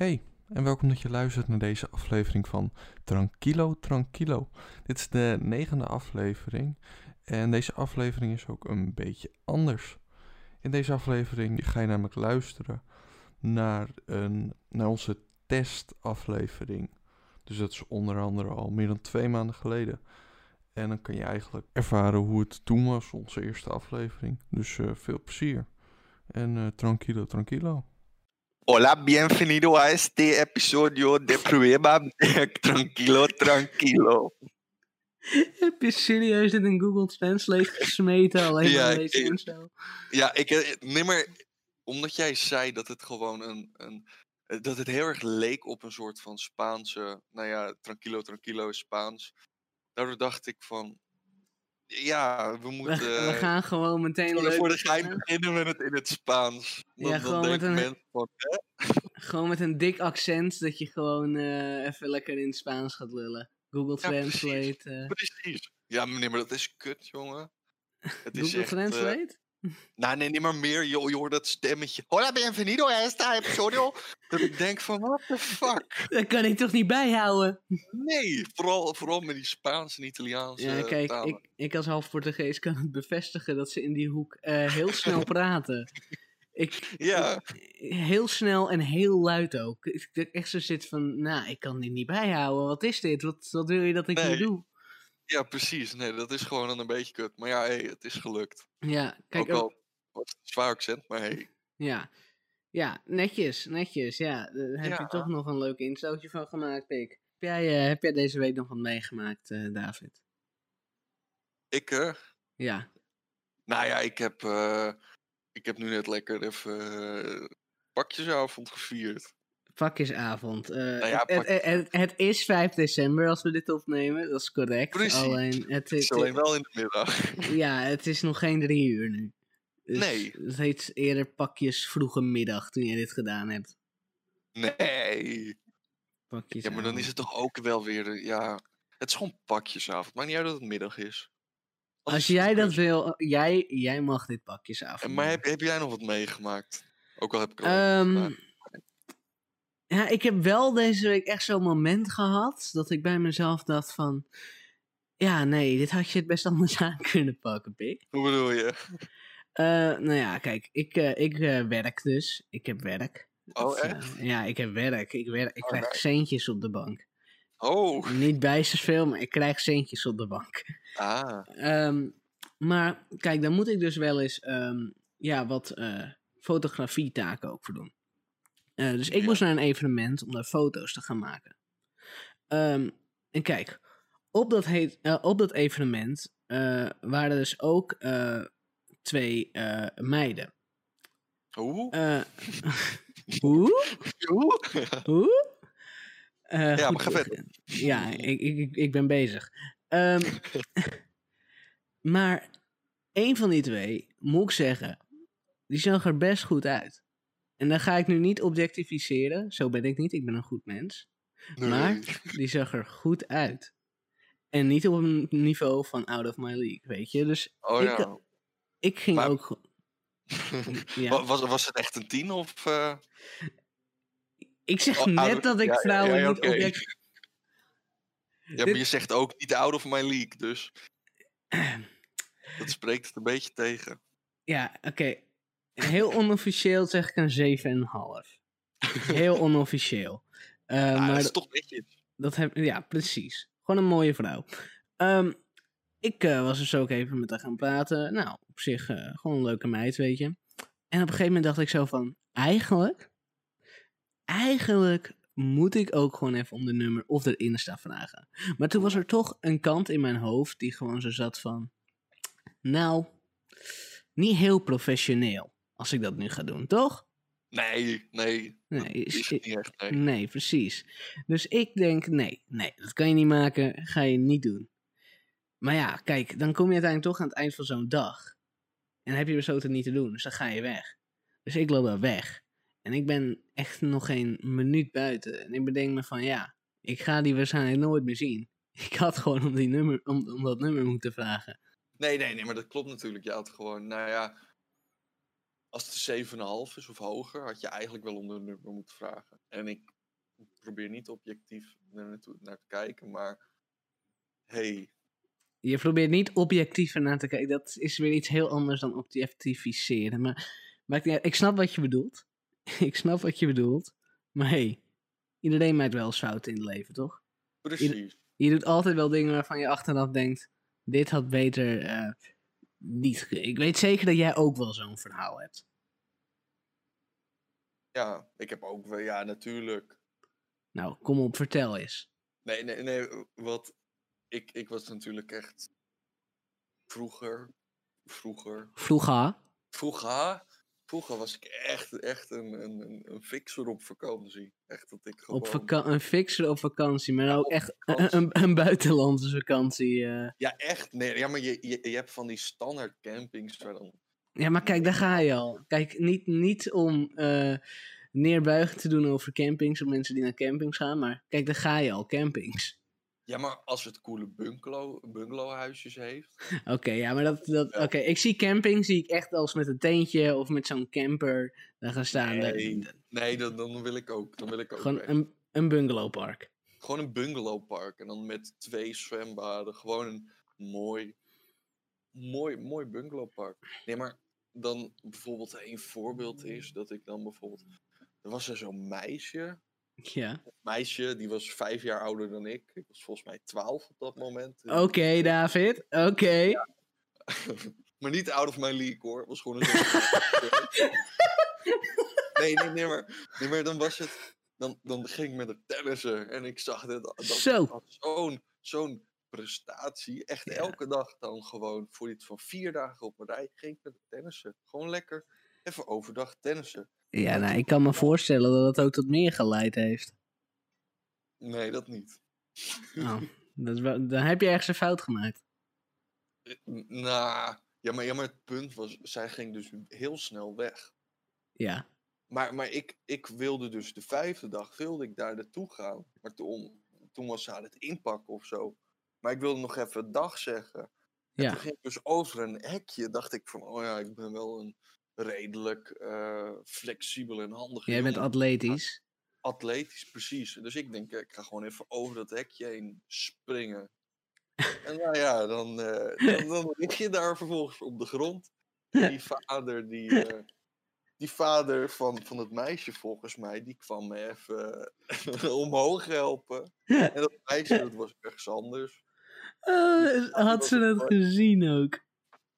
Hey, en welkom dat je luistert naar deze aflevering van Tranquilo Tranquilo. Dit is de negende aflevering en deze aflevering is ook een beetje anders. In deze aflevering ga je namelijk luisteren naar, een, naar onze testaflevering. Dus dat is onder andere al meer dan twee maanden geleden. En dan kan je eigenlijk ervaren hoe het toen was, onze eerste aflevering. Dus uh, veel plezier. En uh, tranquilo, tranquilo. Hola, bienvenido a este episodio de Prueba de Tranquilo, Tranquilo. Heb je serieus in een Google Translate gesmeten alleen Ja, maar deze intro? Ja, ik eh, nee, maar omdat jij zei dat het gewoon een, een eh, dat het heel erg leek op een soort van Spaanse, nou ja, Tranquilo, Tranquilo is Spaans. Daardoor dacht ik van, ja, we We, moeten we gaan gewoon meteen voor leuk voor de gein beginnen. met het in het Spaans. Dan, Ja, gewoon met een- van, hè? Gewoon met een dik accent dat je gewoon eh, even lekker in het Spaans gaat lullen. Google Ja, precies. Translate. eh, Precies. Ja, meneer, maar dat is kut, jongen. Het is Google echt, eh, Translate? Nou, nee, niet maar meer. Je, hoort dat stemmetje. Hola, bienvenido a esta episodio. Dat ik denk van, what the fuck? Dat kan ik toch niet bijhouden? Nee, vooral, vooral met die Spaanse en Italiaanse Ja, kijk, talen. ik, ik als half Portugees kan het bevestigen dat ze in die hoek eh, heel snel praten. Ik, Ja, heel snel en heel luid ook. Ik ik echt zo zit van, nou, ik kan dit niet bijhouden. Wat is dit? Wat, wat wil je dat ik nu Nee. doe? Ja, precies. Nee, dat is gewoon dan een beetje kut. Maar ja, hey, het is gelukt. Ja, kijk, ook ook- al was het een zwaar accent, maar hey. ja. ja, netjes, netjes. Ja, daar heb je toch nog een leuk instootje van gemaakt, Pik. Heb jij, eh, heb jij deze week nog wat meegemaakt, eh, David? Ik, eh, Ja, nou ja, ik heb, eh, ik heb nu net lekker even eh, pakjesavond gevierd. Pakjesavond. Eh, Nou ja, het, het, het, het is 5 december als we dit opnemen, dat is correct. Precies. Alleen, het, is alleen wel in de middag. ja, het is nog geen drie uur nu. Dus Nee. Het heet eerder pakjes vroege middag toen je dit gedaan hebt. Nee. Pakjes Ja, maar dan is het toch ook wel weer, ja... Het is gewoon pakjesavond. Maakt niet uit dat het middag is. Als jij dat wil, jij, jij mag dit pakjesavond. En Maar heb, heb jij nog wat meegemaakt? Ook al heb ik al gedaan. Ja, ik heb wel deze week echt zo'n moment gehad dat ik bij mezelf dacht van... Ja, nee, dit had je het best anders aan kunnen pakken, Pik. Hoe bedoel je? Eh, nou ja, kijk, ik, eh, ik eh, werk dus. Ik heb werk. Oh, echt? ja, ik heb werk. Ik, werk, ik Oh, krijg centjes op de bank. Oh, Niet bijstens veel, maar ik krijg centjes op de bank. ah. Ehm, maar kijk, daar moet ik dus wel eens ehm, ja, wat fotografietaken ook voor doen. Eh, dus ik Ja. moest naar een evenement om daar foto's te gaan maken. Ehm, en kijk, op dat, heet, eh, op dat evenement eh, waren dus ook twee meiden. Hoe? Eh, hoe? Hoe? Ja, goed, maar ga verder. Ja, ik, ik, ik, ben bezig. Ehm, maar een van die twee, moet ik zeggen, die zag er best goed uit. En dan ga ik nu niet objectificeren, zo ben ik niet, ik ben een goed mens. Maar die zag er goed uit. En niet op een niveau van out of my league, weet je. Dus Oh ik, ja. ik ging Maar- ook... ja. Wa- was, was het echt een tien of... eh, Ik zeg oh, net of- dat ik vrouwen ja, niet oké. object... Ja, maar Dit- je zegt ook niet out of my league, dus... Dat spreekt het een beetje tegen. Ja, oké. Heel onofficieel zeg ik een 7,5. Heel onofficieel. Ah, maar dat is toch netjes. dat heb, ja, precies. Gewoon een mooie vrouw. Ehm, ik eh, was dus ook even met haar gaan praten. Nou, op zich eh, gewoon een leuke meid, weet je. En op een gegeven moment dacht ik zo van, eigenlijk, eigenlijk moet ik ook gewoon even om de nummer of de Insta vragen. Maar toen was er toch een kant in mijn hoofd die gewoon zo zat van, nou, niet heel professioneel als ik dat nu ga doen, toch? Nee, nee. Nee, is- niet echt, nee. Nee, precies. Dus ik denk, nee, nee, dat kan je niet maken, ga je niet doen. Maar ja, kijk, dan kom je uiteindelijk toch aan het eind van zo'n dag. En dan heb je besloten niet te doen, dus dan ga je weg. Dus ik loop daar weg. En ik ben echt nog geen minuut buiten. En ik bedenk me van, ja, ik ga die waarschijnlijk nooit meer zien. Ik had gewoon om, die nummer, om, om dat nummer moeten vragen. Nee, nee, nee, maar dat klopt natuurlijk. Je had gewoon, nou ja... Als het 7,5 is of hoger, had je eigenlijk wel om de nummer moeten vragen. En ik probeer niet objectief naar, naar te kijken, maar hey, Je probeert niet objectief ernaar te kijken. Dat is weer iets heel anders dan objectificeren. Maar uit. ik snap wat je bedoelt. ik snap wat je bedoelt. Maar hey, iedereen maakt wel eens fouten in het leven, toch? precies. Je doet altijd wel dingen waarvan je achteraf denkt: dit had beter eh, niet. Ik weet zeker dat jij ook wel zo'n verhaal hebt. Ja, ik heb ook wel, ja, natuurlijk. Nou, kom op, vertel eens. Nee, nee, nee, wat, ik, ik was natuurlijk echt vroeger, vroeger, Vroeger. vroeger, vroeger was ik echt, echt een, een, een, fixer op vakantie. Echt dat ik gewoon... Op vaka- een fixer op vakantie, maar ook echt een, een buitenlandse vakantie. eh. Ja, echt. Nee, ja, maar je, je, je hebt van die standaard campings waar dan... Ja, maar kijk, daar ga je al. Kijk, niet, niet om eh neerbuigen te doen over campings, of mensen die naar campings gaan, maar kijk, daar ga je al, campings. Ja, maar als het coole bungalow, bungalowhuisjes heeft... Oké, ja, maar dat, dat, oké, ik zie camping, zie ik echt als met een tentje of met zo'n camper daar gaan staan. Daar- Nee, nee dan, dan wil ik ook. Dan wil ik ook Gewoon weg. een, een bungalowpark. Gewoon een bungalowpark. En dan met twee zwembaden. Gewoon een mooi, mooi, mooi bungalowpark. Nee, maar dan bijvoorbeeld een voorbeeld is dat ik dan bijvoorbeeld... Er was er zo'n meisje. Ja. Meisje, die was vijf jaar ouder dan ik. Ik was volgens mij twaalf op dat moment. Oké, David. Oké. maar niet out of my league hoor. Het was gewoon een... nee, nee, nee, maar, nee, maar dan was het... Dan, dan ging ik met een tennissen en ik zag dit. Dat, Zo. Zo'n zo'n prestatie. Echt Ja. elke dag dan gewoon voor iets van vier dagen op een rij ging ik met de tennissen. Gewoon lekker even overdag tennissen. Ja, nou, ik kan me voorstellen dat het ook tot meer geleid heeft. Nee, dat niet. Oh, dat is wel, dan heb je ergens een fout gemaakt. N- Nou, ja, maar, ja, maar het punt was, zij ging dus heel snel weg. Ja. Maar, maar ik, ik wilde dus de vijfde dag wilde ik daar naartoe gaan. Maar toen, toen was ze aan het inpakken of zo. Maar ik wilde nog even dag zeggen. En Ja. toen ging ik dus over een hekje. Dacht ik van, oh ja, ik ben wel een redelijk eh, flexibel en handig Jij bent atletisch. Atletisch, precies. Dus ik denk, eh, ik ga gewoon even over dat hekje heen springen. en nou ja, dan, eh, dan, dan lig je daar vervolgens op de grond. Die vader, die, die vader van, van het meisje volgens mij, die kwam me even omhoog helpen. En dat meisje, dat was ergens anders. Eh, had ze dat gezien ook?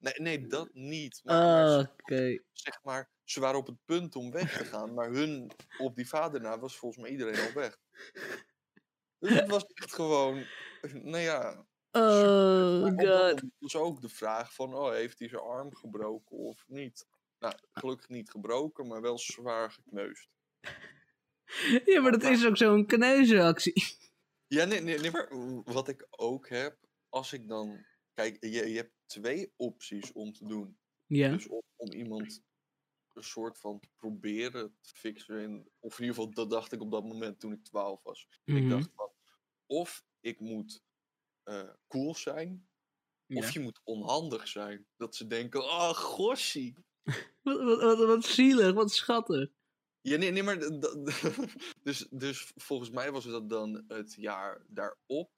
Nee, nee dat niet. Maar, Oh, Oké. zeg maar, ze waren op het punt om weg te gaan, maar hun op die vader na was volgens mij iedereen al weg. Dus het was echt gewoon, nou ja. Oh god. was ook de vraag van, oh, heeft hij zijn arm gebroken of niet? Nou, gelukkig niet gebroken, maar wel zwaar gekneusd. Ja, maar dat is ook zo'n kneuzenactie. Ja, nee, nee, nee, maar wat ik ook heb, als ik dan, kijk, je, je hebt twee opties om te doen. Ja. Dus om, om iemand een soort van te proberen te fixen. In, of in ieder geval, dat dacht ik op dat moment toen ik 12 was. Ik Mhm. dacht van, of ik moet eh, cool zijn, Ja. of je moet onhandig zijn. Dat ze denken, oh, gossie. Wat, wat, wat, wat zielig, wat schattig. Ja, nee, nee, maar dus, dus volgens mij was dat dan het jaar daarop.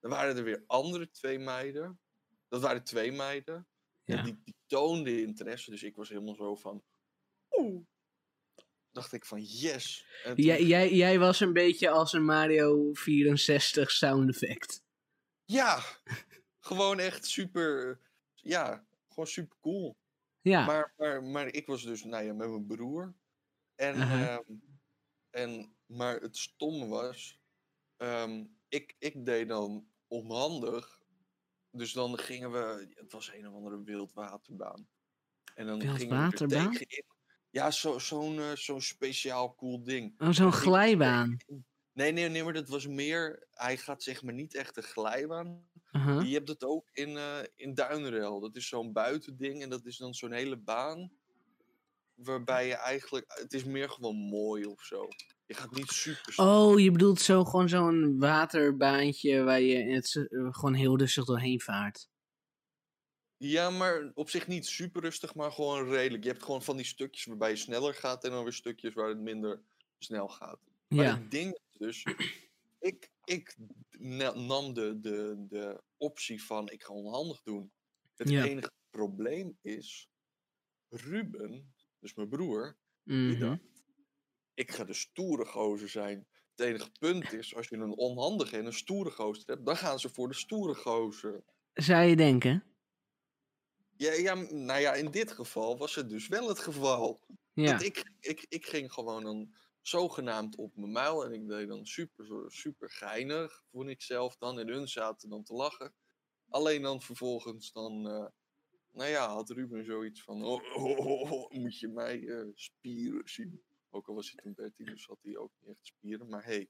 Dan waren er weer andere twee meiden. Dat waren twee meiden. Ja. En die, die toonden interesse. Dus ik was helemaal zo van. Oeh. Dacht ik van yes. En toen- Jij, jij, jij was een beetje als een Mario 64 sound effect. Ja, gewoon echt super. Ja, gewoon super cool. Ja. Maar, maar, maar ik was dus nou ja, met mijn broer. En, ehm, en, maar het stomme was, ehm, ik, ik deed dan onhandig. Dus dan gingen we, het was een of andere wildwaterbaan. En dan gingen we er Wildwaterbaan? tegenin. Ja, zo- zo'n eh, zo'n speciaal cool ding. Oh, zo'n glijbaan. Nee, nee, nee, maar dat was meer, hij gaat zeg maar niet echt een glijbaan. Je hebt het ook in, eh in Duinrel. Dat is zo'n buitending en dat is dan zo'n hele baan. Waarbij je eigenlijk, het is meer gewoon mooi of zo. Je gaat niet super snel. Oh, je bedoelt zo gewoon zo'n waterbaantje waar je het, eh, gewoon heel rustig doorheen vaart. Ja, maar op zich niet super rustig, maar gewoon redelijk. Je hebt gewoon van die stukjes waarbij je sneller gaat en dan weer stukjes waar het minder snel gaat. Maar Ja. ik denk dus, ik, ik na- nam de, de, de optie van ik ga onhandig doen. Het Ja. enige probleem is, Ruben, dus mijn broer, die Mhm. dacht, ik ga de stoere gozer zijn. Het enige punt is, als je een onhandige en een stoere gozer hebt, dan gaan ze voor de stoere gozer. Zou je denken? Ja, ja, nou ja, in dit geval was het dus wel het geval. Ja. Dat ik, ik, ik ging gewoon dan zogenaamd op mijn muil en ik deed dan super, super geinig, vond ik zelf dan. En hun zaten dan te lachen. Alleen dan vervolgens dan, eh, nou ja, had Ruben zoiets van, oh, oh, oh, oh, moet je mij eh, spieren zien? Ook al was hij toen 13, dus had hij ook niet echt spieren. Maar hey,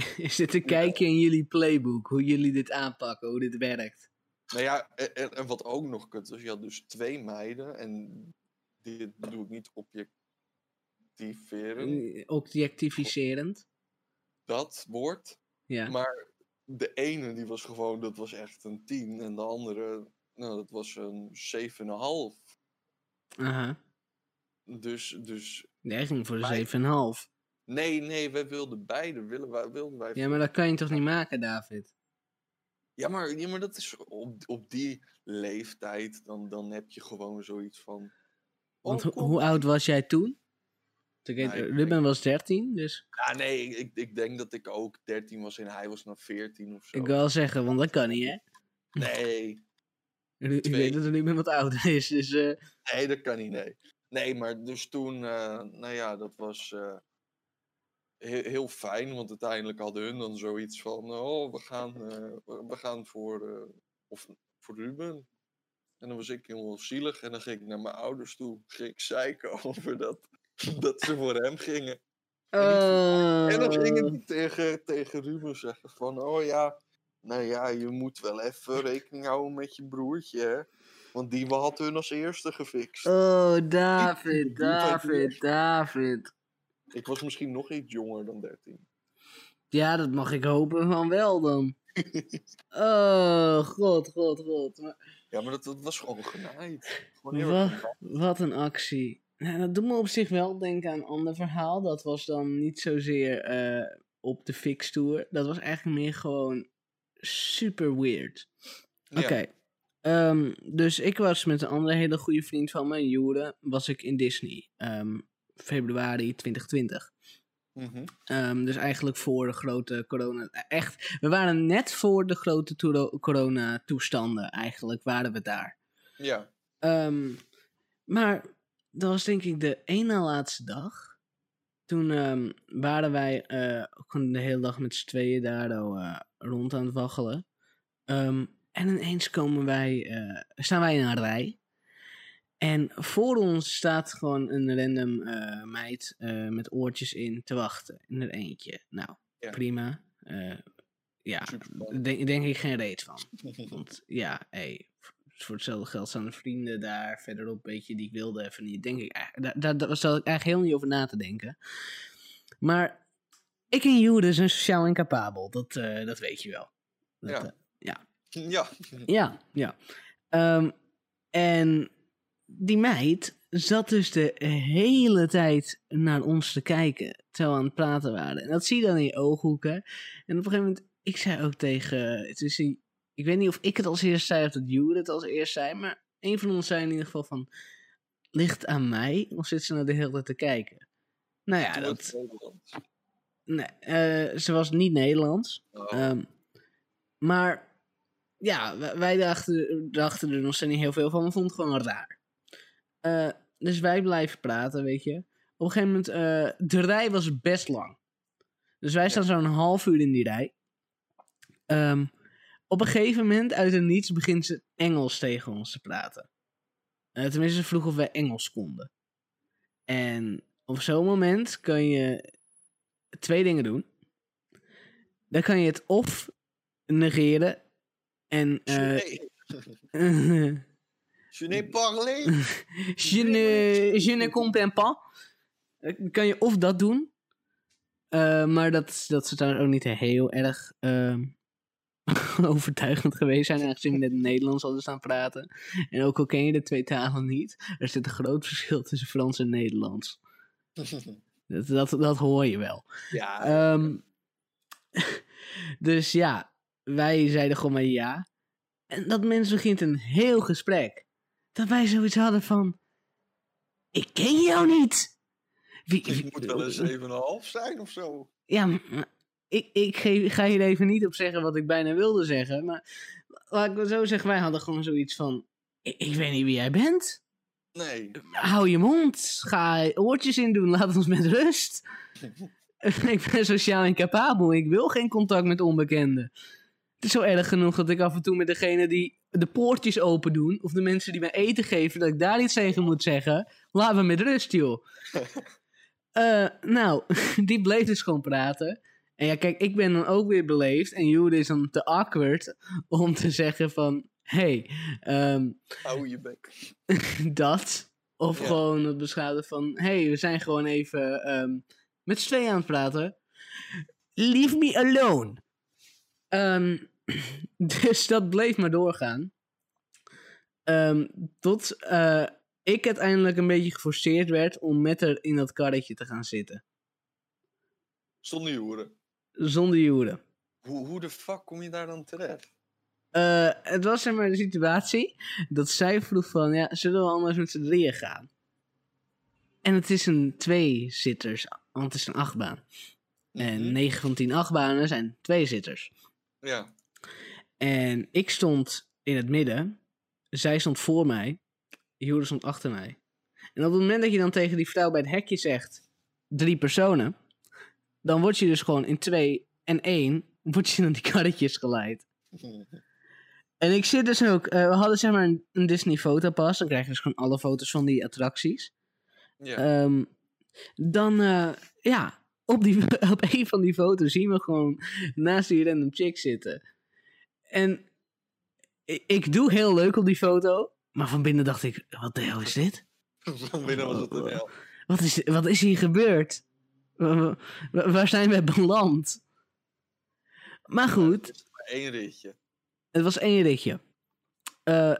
Is dit een kijkje in jullie playbook? Hoe jullie dit aanpakken, hoe dit werkt? nou ja, en, wat ook nog kut was, je had dus twee meiden en dit doe ik niet objectiveren, Eh, Objectificerend. dat woord. Ja. Maar de ene die was gewoon, dat was echt een 10. En de andere, nou, dat was een 7,5. Aha. Dus, dus Jij ging voor de Maar- 7,5. nee, nee, wij wilden beide. Willen wij, wilden wij Ja, maar dat kan je toch niet maken, David? ja, maar, ja, maar dat is op, op die leeftijd, dan, dan heb je gewoon zoiets van. Want oh, ho- hoe oud was jij toen? Toen ik- Nou, ik Ruben denk- was 13, dus Ja, nee, ik, ik denk dat ik ook 13 was en hij was nog 14 of zo. ik wil zeggen, want dat kan niet, hè? Nee, Ik weet dat Ruben wat ouder is, dus... eh, nee, dat kan niet, nee. Nee, maar dus toen, eh, nou ja, dat was eh, heel, heel fijn, want uiteindelijk hadden hun dan zoiets van, oh, we gaan, eh, we gaan voor, of, voor Ruben. En dan was ik heel zielig en dan ging ik naar mijn ouders toe, ging ik zeiken over dat, dat ze voor hem gingen. En dan Oh. gingen die tegen, tegen Ruben zeggen van, oh ja, nou ja, je moet wel even rekening houden met je broertje, hè. Want die had hun als eerste gefixt. Oh, David, David, David. Ik was misschien nog iets jonger dan 13. Ja, dat mag ik hopen van wel dan. Oh, god, god, god. Maar Ja, maar dat, dat was gewoon genaaid. Gewoon heel Wa- erg genaaid. wat een actie. Nou, dat doet me op zich wel denken aan een ander verhaal. Dat was dan niet zozeer eh, op de fix tour. Dat was eigenlijk meer gewoon super weird. Ja. Ehm, dus ik was met een andere hele goede vriend van me, Jure, was ik in Disney. ehm, februari 2020. Mhm. Ehm, dus eigenlijk voor de grote corona. Echt, we waren net voor de grote toero- corona-toestanden. Eigenlijk waren we daar. Ja. Maar dat was denk ik de ene laatste dag. Toen waren wij gewoon de hele dag met z'n tweeën daar eh, rond aan het waggelen. En ineens komen wij, eh, staan wij in een rij. En voor ons staat gewoon een random eh, meid eh, met oortjes in te wachten. In er eentje. Nou, Ja. prima. Ja, denk, denk ik geen reet van. Want ja, hey, voor hetzelfde geld staan de vrienden daar verderop, weet je, die ik wilde even niet. Denk ik, daar, daar, ik eigenlijk heel niet over na te denken. Maar ik en Jude zijn sociaal incapabel, dat, dat weet je wel. Dat, Ja. ja. Ja. ja, ja. Ehm, en die meid zat dus de hele tijd naar ons te kijken, terwijl we aan het praten waren. En dat zie je dan in je ooghoeken. En op een gegeven moment, ik zei ook tegen, het is die- ik weet niet of ik het als eerst zei of dat Jude het als eerst zei, maar een van ons zei in ieder geval van, ligt het aan mij of zit ze nou de hele tijd te kijken? Nou ja, dat, nee, eh, ze was niet Nederlands. Oh. Ehm, maar ja, wij, dachten, dachten er nog steeds niet heel veel van. We vonden het gewoon raar. Eh, dus wij blijven praten, weet je. Op een gegeven moment, eh, de rij was best lang. Dus wij staan zo'n half uur in die rij. Ehm, op een gegeven moment, uit het niets, begint ze Engels tegen ons te praten. Eh, tenminste, ze vroeg of wij Engels konden. En op zo'n moment kan je twee dingen doen. Dan kan je het of negeren en... Nee. Je ne parle. je, ne, je ne comprends pas. Eh, kan je of dat doen. eh, maar dat, dat ze daar ook niet heel erg ehm, overtuigend geweest zijn. Aangezien we net Nederlands hadden staan praten. En ook al ken je de twee talen niet. Er zit een groot verschil tussen Frans en Nederlands. Dat, dat, dat hoor je wel. Ja, Ehm, dus ja, wij zeiden gewoon maar ja. En dat mensen begint een heel gesprek. Dat wij zoiets hadden van... Ik ken jou niet. Wie, ik moet wel een 7,5 zijn of zo. Ja, maar ik, ik ga hier even niet op zeggen wat ik bijna wilde zeggen. Maar laat ik het zo zeggen, wij hadden gewoon zoiets van... Ik, ik weet niet wie jij bent. Nee. Hou je mond. Ga oortjes in doen. Laat ons met rust. ik ben sociaal incapabel. Ik wil geen contact met onbekenden. Het is zo erg genoeg dat ik af en toe met degene die de poortjes open doen... of de mensen die mij eten geven, dat ik daar iets tegen moet zeggen. Laat me met rust, joh. Eh, nou, die bleef dus gewoon praten. En ja, kijk, ik ben dan ook weer beleefd. En Jude is dan te awkward om te zeggen van... Hey, ehm, Hou je bek. dat. Of Ja. gewoon het beschouwen van... hey, we zijn gewoon even ehm, met z'n tweeën aan het praten. Leave me alone. Ehm, dus dat bleef maar doorgaan. Ehm, tot eh, ik uiteindelijk een beetje geforceerd werd om met haar in dat karretje te gaan zitten. Zonder joeren. Zonder Jude. Hoe, hoe de fuck kom je daar dan terecht? Eh, het was zeg maar de situatie dat zij vroeg van, ja, zullen we anders met z'n drieën gaan? En het is een twee-zitters, want het is een achtbaan. En Mhm. 9 van 10 achtbanen zijn twee-zitters. Ja. En ik stond in het midden, zij stond voor mij, Jude stond achter mij. En op het moment dat je dan tegen die vrouw bij het hekje zegt, drie personen, dan word je dus gewoon in twee en één, word je naar die karretjes geleid. En ik zit dus ook, eh, we hadden zeg maar een, een Disney fotopas, dan krijg je dus gewoon alle foto's van die attracties. ja. Ehm, dan, eh, ja, op, die, op een van die foto's zien we gewoon naast die random chick zitten. En ik, doe heel leuk op die foto, maar van binnen dacht ik, wat de hel is dit? Van binnen was het een hel. Wat is, wat is hier gebeurd? Wa- wa- waar zijn we beland? Maar goed, Het maar één ritje. Het was één ritje. Eh,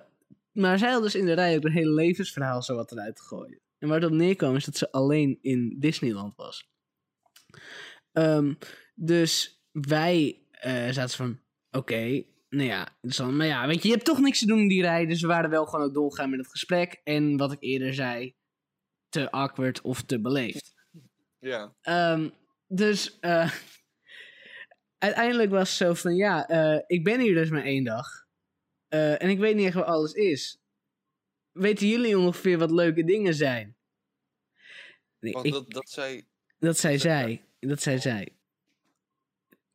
maar zij had dus in de rij ook een hele levensverhaal zo wat eruit gegooid. En waar het op neerkwam is dat ze alleen in Disneyland was. Ehm, dus wij eh, zaten van, oké, nou ja, dus dan, maar ja, weet je, je hebt toch niks te doen in die rij. Dus we waren wel gewoon ook doorgaan met het gesprek. En wat ik eerder zei, te awkward of te beleefd. Ja. Ehm, dus eh, uiteindelijk was het zo van ja, eh, ik ben hier dus maar één dag. En ik weet niet echt waar alles is. Weten jullie ongeveer wat leuke dingen zijn? Nee, Want ik- dat, dat zei... dat zei zij. Dat zei zij.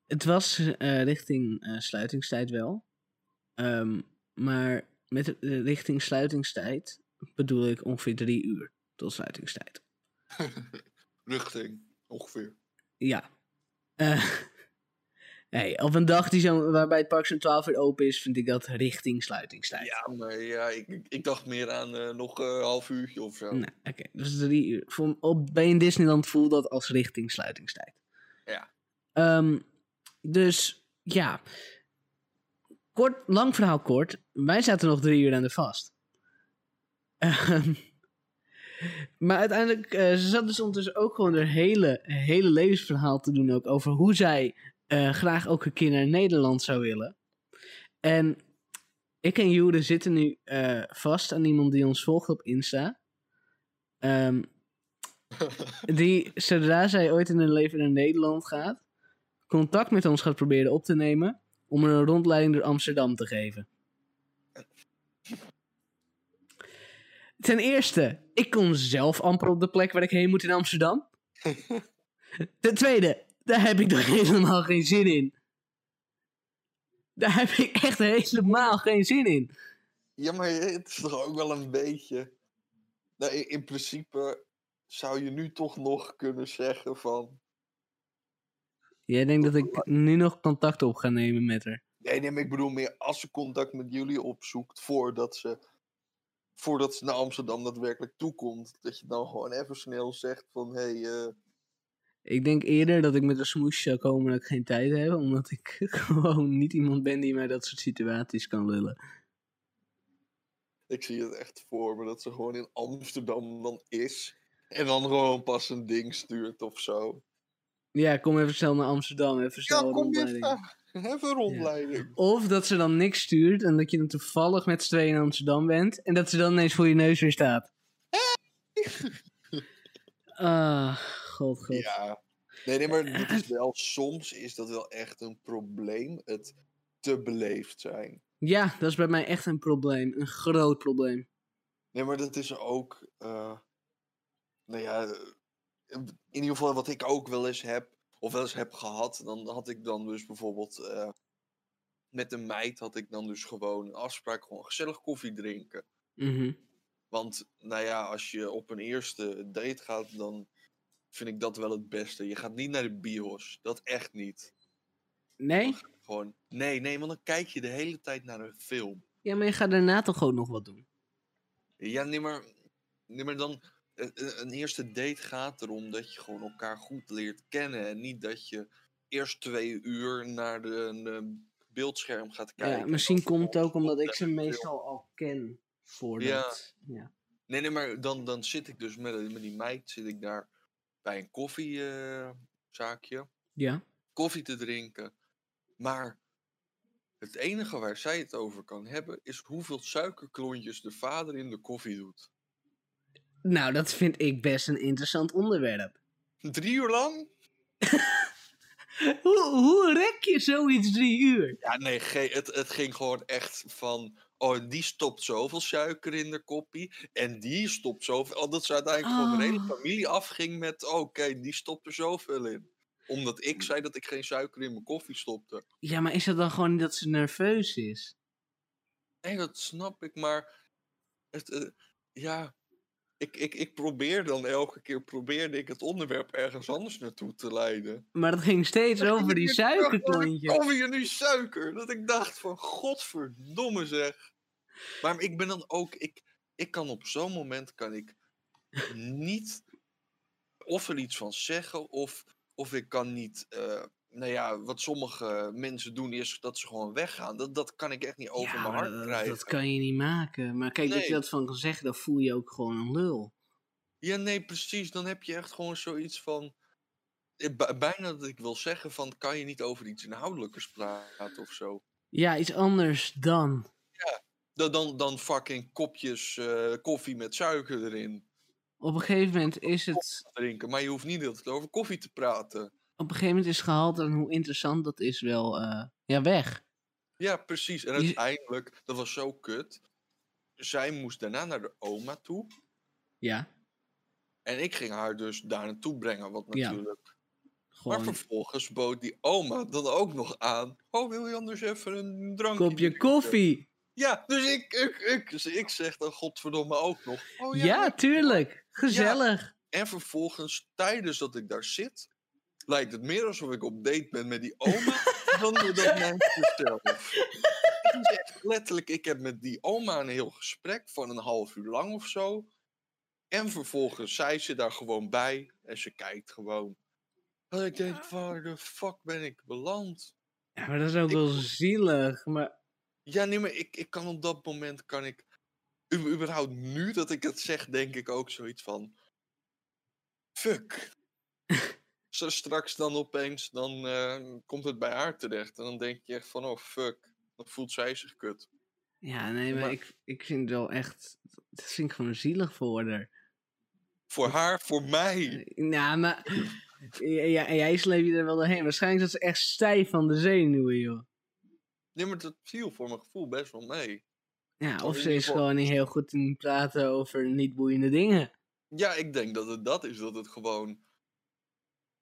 Het was eh, richting eh, sluitingstijd wel. Ehm, maar met de richting sluitingstijd bedoel ik ongeveer drie uur tot sluitingstijd. Richting, ongeveer. Ja. Eh, hey, op een dag die zo, waarbij het park zo'n 12 uur open is, vind ik dat richting sluitingstijd. Ja, maar ja, ik, ik- dacht meer aan eh, nog een half uurtje of zo. Nee, oké. Dus drie uur. Voor, op, bij een Disneyland voelt dat als richting sluitingstijd. Ja. Ehm, dus ja. Kort, lang verhaal kort. Wij zaten nog drie uur aan de vast. Ehm, maar uiteindelijk, eh, ze zat dus ondertussen ook gewoon haar hele, hele levensverhaal te doen ook over hoe zij eh, graag ook een keer naar Nederland zou willen. En ik en Jude zitten nu eh, vast aan iemand die ons volgt op Insta. Ehm, die, zodra zij ooit in hun leven naar Nederland gaat, contact met ons gaat proberen op te nemen om een rondleiding door Amsterdam te geven. Ten eerste, ik kom zelf amper op de plek waar ik heen moet in Amsterdam. Ten tweede, daar heb ik toch helemaal geen zin in. Daar heb ik echt helemaal geen zin in. Ja, maar het is toch ook wel een beetje... Nou, in, in principe zou je nu toch nog kunnen zeggen van... Jij denkt dat ik nu nog contact op ga nemen met haar? Nee, nee, maar ik bedoel meer als ze contact met jullie opzoekt voordat ze, voordat ze naar Amsterdam daadwerkelijk toekomt. Dat je dan gewoon even snel zegt van, hé, hey, eh, Ik denk eerder dat ik met een smoesje zou komen dat ik geen tijd heb, omdat ik gewoon niet iemand ben die mij dat soort situaties kan lullen. ik zie het echt voor me dat ze gewoon in Amsterdam dan is. En dan gewoon pas een ding stuurt of zo. Ja, kom even snel naar Amsterdam. Even snel Ja, een kom rondleiding. even. Even rondleiding. Of dat ze dan niks stuurt en dat je dan toevallig met z'n tweeën in Amsterdam bent. En dat ze dan ineens voor je neus weer staat. Ah, god, god. Ja. Nee, nee, maar dit is wel, soms is dat wel echt een probleem. Het te beleefd zijn. Ja, dat is bij mij echt een probleem. Een groot probleem. Nee, maar dat is ook. eh, nou ja, eh, in ieder geval wat ik ook wel eens heb, of wel eens heb gehad, dan had ik dan dus bijvoorbeeld eh, met een meid had ik dan dus gewoon een afspraak, gewoon gezellig koffie drinken. Mhm. Want, nou ja, als je op een eerste date gaat, dan vind ik dat wel het beste. Je gaat niet naar de bios, dat echt niet. Nee? Gewoon, nee, nee, want dan kijk je de hele tijd naar een film. Ja, maar je gaat daarna toch ook nog wat doen? Ja, nee, maar, nee, maar dan. Een, eerste date gaat erom dat je gewoon elkaar goed leert kennen. En niet dat je eerst twee uur naar de, een beeldscherm gaat kijken. Ja, en misschien komt het ook omdat ik ze meestal al ken. Voordat. Ja. Nee, nee, maar dan, dan zit ik dus met, met die meid zit ik daar bij een koffiezaakje. Ja. koffie te drinken. Maar het enige waar zij het over kan hebben is hoeveel suikerklontjes de vader in de koffie doet. Nou, dat vind ik best een interessant onderwerp. Drie uur lang? Hoe, hoe rek je zoiets drie uur? Ja, nee, het, het ging gewoon echt van. Oh, die stopt zoveel suiker in de koppie. En die stopt zoveel. Oh, dat ze uiteindelijk gewoon de hele Oh. familie afging met. oh, Oké, die stopt er zoveel in. Omdat ik zei dat ik geen suiker in mijn koffie stopte. Ja, maar is het dan gewoon niet dat ze nerveus is? Nee, dat snap ik, maar. Het, eh, ja. Ik, ik, ik probeer dan elke keer probeerde ik het onderwerp ergens anders naartoe te leiden. Maar dat ging steeds over die suikerklontjes. Koffie en die suiker. Dat ik dacht van godverdomme zeg. Maar ik ben dan ook. Ik, ik kan op zo'n moment kan ik niet of er iets van zeggen. Of, of ik kan niet. eh, nou ja, wat sommige mensen doen is dat ze gewoon weggaan. Dat, dat kan ik echt niet over ja, mijn hart dat, krijgen. dat kan je niet maken. Maar kijk, dat je dat van kan zeggen, dan voel je ook gewoon een lul. Ja, nee, precies. Dan heb je echt gewoon zoiets van. eh, bij- Bijna dat ik wil zeggen van, kan je niet over iets inhoudelijkers praten of zo? Ja, iets anders dan. Dan, dan, dan fucking kopjes eh, koffie met suiker erin Op een gegeven moment is het. drinken. Maar je hoeft niet altijd over koffie te praten. Op een gegeven moment is gehaald en hoe interessant dat is wel. eh, ja, weg. Ja, precies. En uiteindelijk, dat was zo kut. Zij moest daarna naar de oma toe. Ja, En ik ging haar dus daar naartoe brengen. Wat Ja, natuurlijk. gewoon. Maar vervolgens bood die oma dan ook nog aan. Oh, wil je anders even een drankje Kopje drinken?" koffie. Ja, dus ik, ik, ik, dus ik zeg dan godverdomme ook nog. Oh, Ja, ja, tuurlijk. Gezellig. En vervolgens, tijdens dat ik daar zit, lijkt het meer alsof ik op date ben met die oma dan met dat meisje zelf. Letterlijk, ik heb met die oma een heel gesprek van een half uur lang of zo. En vervolgens, zij zit daar gewoon bij en ze kijkt gewoon. En ik denk, waar de fuck ben ik beland? Ja, maar dat is ook Ik- wel zielig. Maar Ja, nee, maar ik, ik kan op dat moment, kan ik, überhaupt nu dat ik het zeg, denk ik ook zoiets van, fuck. Zo straks dan opeens, dan eh, komt het bij haar terecht. En dan denk je echt van, oh fuck. Dan voelt zij zich kut. ja, nee, maar, Maar- ik, ik vind het wel echt. Dat vind ik gewoon zielig voor haar. Voor haar, voor mij. Nou, maar. Ja, jij sleep je er wel doorheen. Waarschijnlijk is ze echt stijf van de zenuwen, joh. Nee, maar dat viel voor mijn gevoel best wel mee. Ja, Of ze is gewoon niet heel goed in praten over niet boeiende dingen. Ja, ik denk dat het dat is. Dat het gewoon...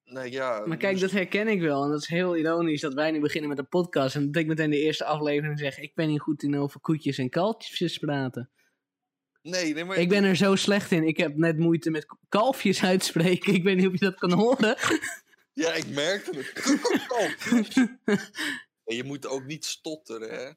Nou ja... Maar kijk, dus- dat herken ik wel. En dat is heel ironisch dat wij nu beginnen met een podcast. En dat ik meteen de eerste aflevering zeg: Ik ben niet goed in over koetjes en kalfjes praten. Nee, nee, maar... Ik ben er zo slecht in. Ik heb net moeite met kalfjes uitspreken. Ik weet niet of je dat kan horen. Ja, ik merkte het. En je moet ook niet stotteren, hè?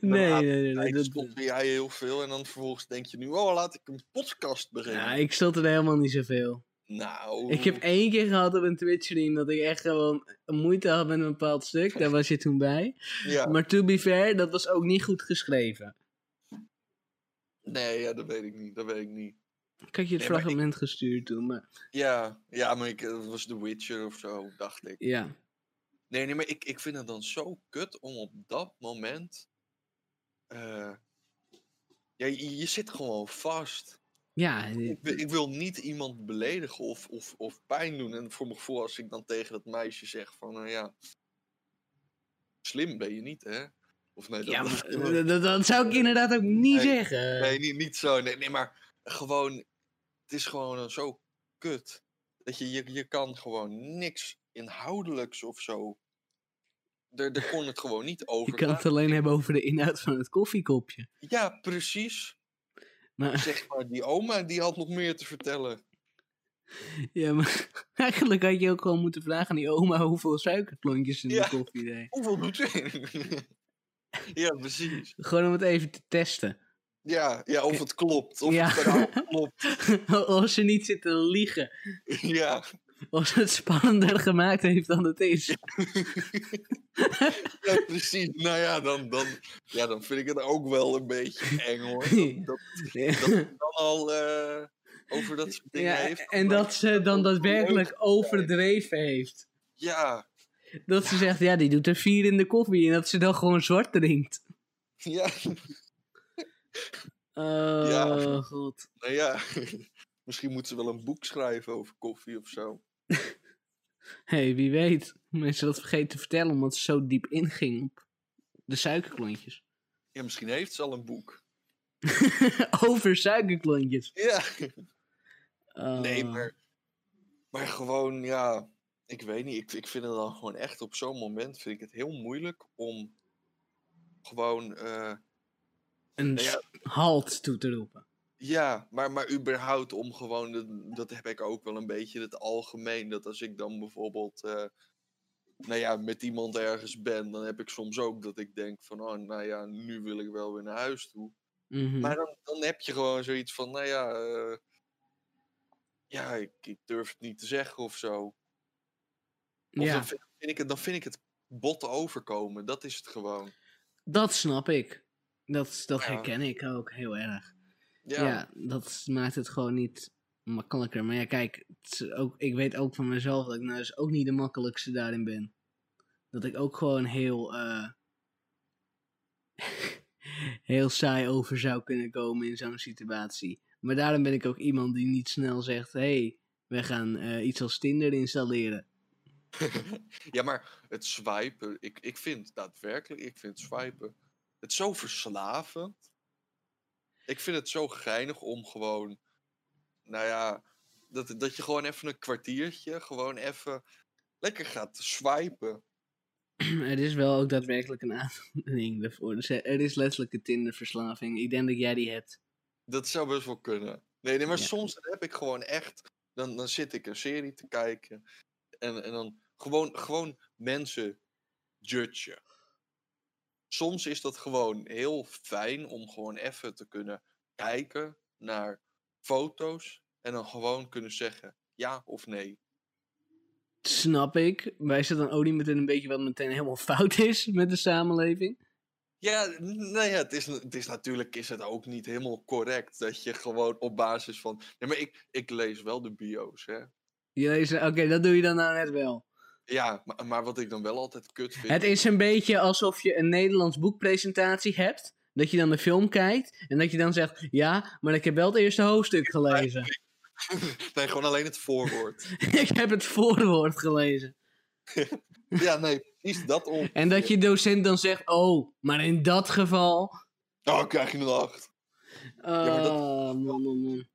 Nee, nee, nee. nee, dat- stotter jij heel veel en dan vervolgens denk je nu, oh, laat ik een podcast beginnen. ja, ik stotter helemaal niet zoveel. Nou, Ik heb één keer gehad op een Twitch-stream dat ik echt gewoon moeite had met een bepaald stuk. Daar was je toen bij. ja. Maar to be fair, dat was ook niet goed geschreven. Nee, ja, dat weet ik niet, dat weet ik niet. Ik had je het Nee, maar ik- fragment gestuurd toen, maar Ja, ja maar ik, het was The Witcher of zo, dacht ik. ja. Nee, nee, maar ik, ik vind het dan zo kut om op dat moment. eh, ja, je, je zit gewoon vast. Ja, Ik, wil- ik wil niet iemand beledigen of, of, of pijn doen. En voor mijn gevoel, als ik dan tegen dat meisje zeg van, nou ja, slim ben je niet, hè? Of nee, dat, ja dat- maar, eh, dat, dat zou ik inderdaad ook niet Nee, zeggen. nee niet, niet zo. Nee, nee, maar gewoon, het is gewoon eh, zo kut. Dat je, je, je kan gewoon niks inhoudelijks of zo. Er, er kon het gewoon niet over. Je kan het alleen hebben over de inhoud van het koffiekopje. Ja, precies. Maar, Zeg maar, die oma die had nog meer te vertellen. ja, maar eigenlijk had je ook gewoon moeten vragen aan die oma hoeveel suikerklontjes in Ja. de koffie deed. Hoeveel doet ze? ja, precies. Gewoon om het even te testen. Ja, ja of het klopt. Of Ja. het verhaal klopt. Als ze niet zit te liegen. Ja, Als het spannender gemaakt heeft dan het is. ja, precies. Nou ja dan, dan, ja, dan vind ik het ook wel een beetje eng hoor. Dat, dat, dan al eh, over dat soort dingen Ja, heeft. en dat ze dan daadwerkelijk overdreven heeft. Ja, Dat ze zegt, ja, die doet er vier in de koffie. En dat ze dan gewoon zwart drinkt. ja, Oh, Ja. god. nou ja. Misschien moet ze wel een boek schrijven over koffie of zo. hey, wie weet. Mensen dat vergeten te vertellen omdat ze zo diep inging op de suikerklontjes. Ja, misschien heeft ze al een boek. Over suikerklontjes. Ja. Oh. Nee, maar, maar gewoon, ja, ik weet niet. Ik, ik vind het dan gewoon echt op zo'n moment vind ik het heel moeilijk om gewoon, eh, Een Nou ja. halt toe te roepen. Ja, maar, maar überhaupt om gewoon, dat, dat heb ik ook wel een beetje het algemeen. Dat als ik dan bijvoorbeeld, eh, nou ja, met iemand ergens ben, dan heb ik soms ook dat ik denk van, oh, nou ja, nu wil ik wel weer naar huis toe. Mhm. Maar dan, dan heb je gewoon zoiets van, nou ja, eh, ja, ik, ik durf het niet te zeggen of zo. Of ja, dan, vind, vind ik het, dan vind ik het bot overkomen. Dat is het gewoon. dat snap ik. Dat, dat Ja. herken ik ook heel erg. Ja, Ja. dat maakt het gewoon niet makkelijker. Maar ja, kijk, ook, ik weet ook van mezelf dat ik nou dus ook niet de makkelijkste daarin ben. Dat ik ook gewoon heel, eh, heel saai over zou kunnen komen in zo'n situatie. Maar daarom ben ik ook iemand die niet snel zegt: hé, hey, we gaan eh, iets als Tinder installeren. ja, maar het swipen, ik, ik vind daadwerkelijk, ik vind swipen, het zo verslavend. Ik vind het zo geinig om gewoon, nou ja, dat, dat je gewoon even een kwartiertje, gewoon even lekker gaat swipen. er is wel ook daadwerkelijk een aanleiding daarvoor. Dus er is letterlijk een Tinderverslaving. Ik denk dat jij die hebt. Dat zou best wel kunnen. Nee, nee maar Ja. soms heb ik gewoon echt. Dan, dan zit ik een serie te kijken. En, en dan gewoon, gewoon mensen judgen. Soms is dat gewoon heel fijn om gewoon even te kunnen kijken naar foto's. En dan gewoon kunnen zeggen ja of nee. Snap ik. Maar is het dan ook niet meteen een beetje wat meteen helemaal fout is met de samenleving? Ja, nou ja, het is, het is natuurlijk is het ook niet helemaal correct dat je gewoon op basis van. Nee, maar ik, ik lees wel de bio's, hè. Oké, dat doe je dan nou net wel. Ja, maar, maar wat ik dan wel altijd kut vind. Het is een beetje alsof je een Nederlands boekpresentatie hebt. Dat je dan de film kijkt. En dat je dan zegt: Ja, maar ik heb wel het eerste hoofdstuk gelezen. nee, gewoon alleen het voorwoord. ik heb het voorwoord gelezen. ja, nee, precies dat om. En dat je docent dan zegt: Oh, maar in dat geval. Oh, krijg je een acht. Oh, maar dat- man, man, man.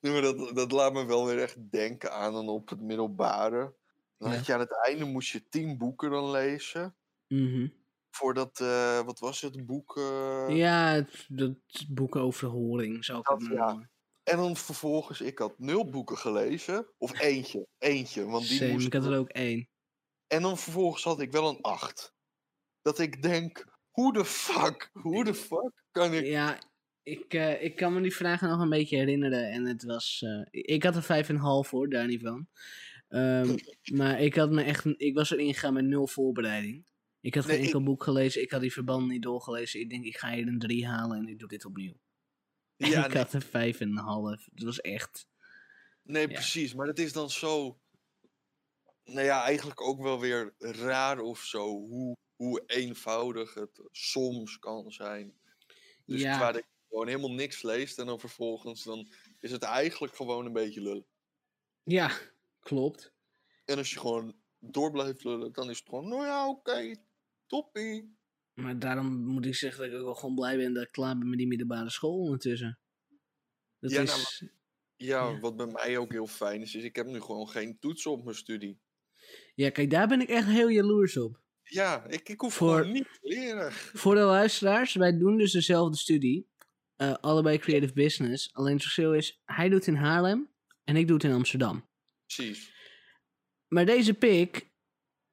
Nee, maar dat, dat laat me wel weer echt denken aan dan op het middelbare. Dan Ja. had je aan het einde moest je tien boeken dan lezen. Mhm. Voordat, eh, wat was het, boek... eh, Ja, het, dat boek over horing zou ik Dat, het ja. En dan vervolgens, ik had nul boeken gelezen. Of eentje, eentje. Want die Same, moest ik had er ook één. En dan vervolgens had ik wel een 8. Dat ik denk, hoe de fuck, hoe de fuck kan ik... Ja, ik, eh, ik kan me die vragen nog een beetje herinneren. En het was. ik had er vijf en een half hoor, daar niet van. Ehm, maar ik had me echt. Ik was erin gegaan met nul voorbereiding. Ik had geen Nee, ik- enkel boek gelezen. Ik had die verband niet doorgelezen. Ik denk, ik ga hier een drie halen en ik doe dit opnieuw. Ja, ik nee, had een vijf en een half. Het was echt... nee, ja. precies. Maar het is dan zo. Nou ja, eigenlijk ook wel weer raar of zo. Hoe, hoe eenvoudig het soms kan zijn. Dus Ja. waar ik gewoon helemaal niks leest en dan vervolgens dan is het eigenlijk gewoon een beetje lullen. Ja, klopt. En als je gewoon door blijft lullen, dan is het gewoon, nou ja, oké, toppie. Maar daarom moet ik zeggen dat ik ook wel gewoon blij ben dat ik klaar ben met die middelbare school ondertussen. Dat Ja, nou, is... Ja, Ja. wat bij mij ook heel fijn is, is ik heb nu gewoon geen toetsen op mijn studie. Ja, kijk, daar ben ik echt heel jaloers op. Ja, ik, ik hoef Voor- gewoon niet te leren. Voor de luisteraars, wij doen dus dezelfde studie. Eh, allebei creative business. Alleen het verschil is, hij doet het in Haarlem en ik doe het in Amsterdam. Precies. Maar deze pik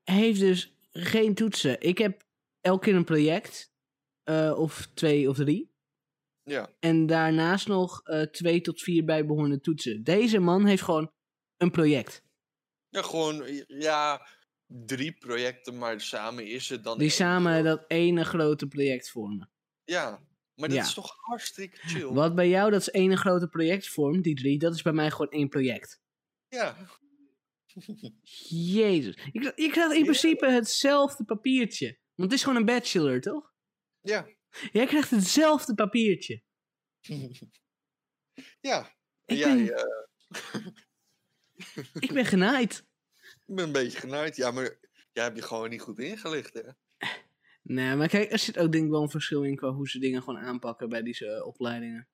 heeft dus geen toetsen. Ik heb elke keer een project, eh, of twee of drie. Ja, En daarnaast nog eh, twee tot vier bijbehorende toetsen. Deze man heeft gewoon een project. ja gewoon, ja, drie projecten, maar samen is het dan Die samen groot- dat ene grote project vormen. Ja, maar dat Ja. is toch hartstikke chill. Wat bij jou dat is ene grote project vormt, die drie, dat is bij mij gewoon één project. Ja, Jezus. Je, krijgt- je krijgt in principe hetzelfde papiertje. Want het is gewoon een bachelor, toch? ja, Jij krijgt hetzelfde papiertje. ja. En Ik jij, ben- eh, Ik ben genaaid. ik ben een beetje genaaid. Ja, maar jij hebt je gewoon niet goed ingelicht, hè? Nee, maar kijk, er zit ook denk ik wel een verschil in qua hoe ze dingen gewoon aanpakken bij deze opleidingen.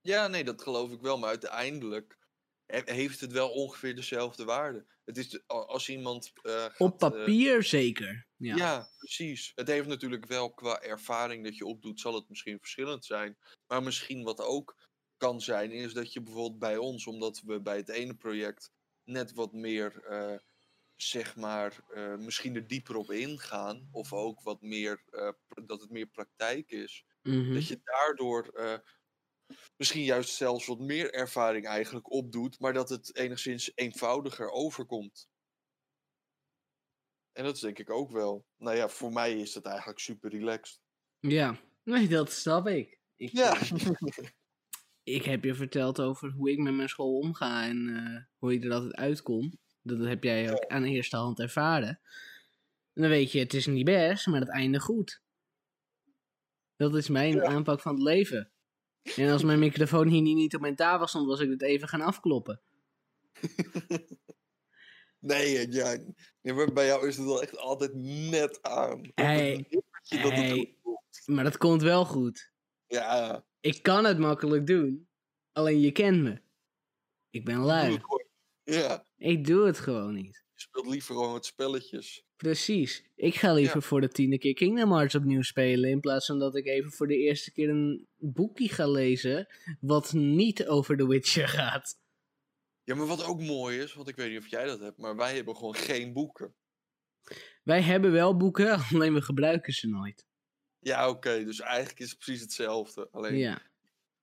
Ja, nee, dat geloof ik wel. Maar uiteindelijk heeft het wel ongeveer dezelfde waarde. Het is de- als iemand. eh, gaat, Op eh, papier zeker. Ja. ja. precies. Het heeft natuurlijk wel qua ervaring dat je opdoet, zal het misschien verschillend zijn. Maar misschien wat ook kan zijn, is dat je bijvoorbeeld bij ons, omdat we bij het ene project net wat meer, eh, zeg maar, misschien er dieper op ingaan. Of ook wat meer, dat het meer praktijk is. Mhm. Dat je daardoor misschien juist zelfs wat meer ervaring eigenlijk opdoet, maar dat het enigszins eenvoudiger overkomt. En dat is denk ik ook wel. Nou ja, voor mij is dat eigenlijk super relaxed. Ja, nee, dat snap ik. Ik, Ja. eh, ik heb je verteld over hoe ik met mijn school omga en eh, hoe ik er altijd uitkom. Dat heb jij ook aan de eerste hand ervaren. En dan weet je, het is niet best, maar het einde goed. Dat is mijn aanpak van het leven. En als mijn microfoon hier niet, op mijn tafel stond, was ik het even gaan afkloppen. Nee, eh, ja, nee, bij jou is het wel echt altijd net aan. Hey. Maar dat komt wel goed. Ja, Ik kan het makkelijk doen, alleen je kent me. Ik ben lui. ja, Ik doe het gewoon niet. je speelt liever gewoon met spelletjes. Precies. Ik ga liever voor de tiende keer Kingdom Hearts opnieuw spelen. In plaats van dat ik even voor de eerste keer een boekje ga lezen. Wat niet over The Witcher gaat. Ja, maar wat ook mooi is, want ik weet niet of jij dat hebt, maar wij hebben gewoon geen boeken. Wij hebben wel boeken, alleen we gebruiken ze nooit. Ja, oké, dus eigenlijk is het precies hetzelfde. Alleen, Ja.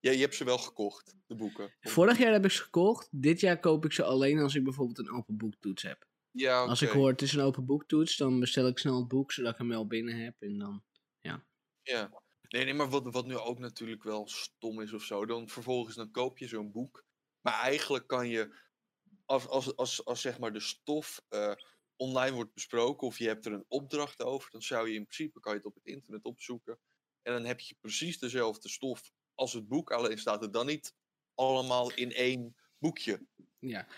ja, je hebt ze wel gekocht, de boeken. Vorig jaar heb ik ze gekocht. Dit jaar koop ik ze alleen als ik bijvoorbeeld een open boektoets heb. Ja. Als ik hoor het is een open boektoets, dan bestel ik snel het boek zodat ik hem wel binnen heb. En dan. Ja. Nee, nee, maar wat, wat nu ook natuurlijk wel stom is of zo, dan vervolgens dan koop je zo'n boek. Maar eigenlijk kan je, als, als, als, als zeg maar de stof eh, online wordt besproken of je hebt er een opdracht over, dan zou je in principe, kan je het op het internet opzoeken. En dan heb je precies dezelfde stof als het boek, alleen staat het dan niet allemaal in één boekje. Ja.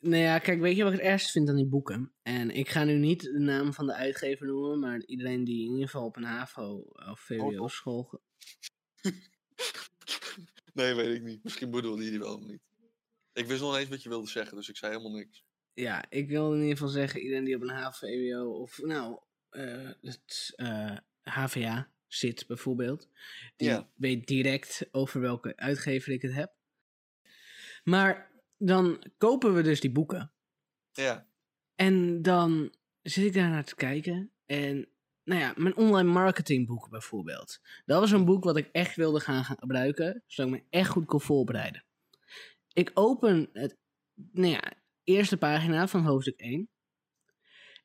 Nou ja, kijk, weet je wat ik het ergst vind aan die boeken? En ik ga nu niet de naam van de uitgever noemen, maar iedereen die in ieder geval op een HAVO of VWO school... ge- Nee, weet ik niet. Misschien bedoelde je die wel niet. Ik wist nog eens wat je wilde zeggen, dus ik zei helemaal niks. Ja, ik wil in ieder geval zeggen, iedereen die op een HAVO, VWO of nou, eh, het eh, HVA zit bijvoorbeeld, die Ja. weet direct over welke uitgever ik het heb. Maar dan kopen we dus die boeken. Ja, En dan zit ik daar naar te kijken. En nou ja, mijn online marketingboek bijvoorbeeld. Dat was een boek wat ik echt wilde gaan gebruiken. Zodat ik me echt goed kon voorbereiden. Ik open het nou ja, eerste pagina van hoofdstuk 1.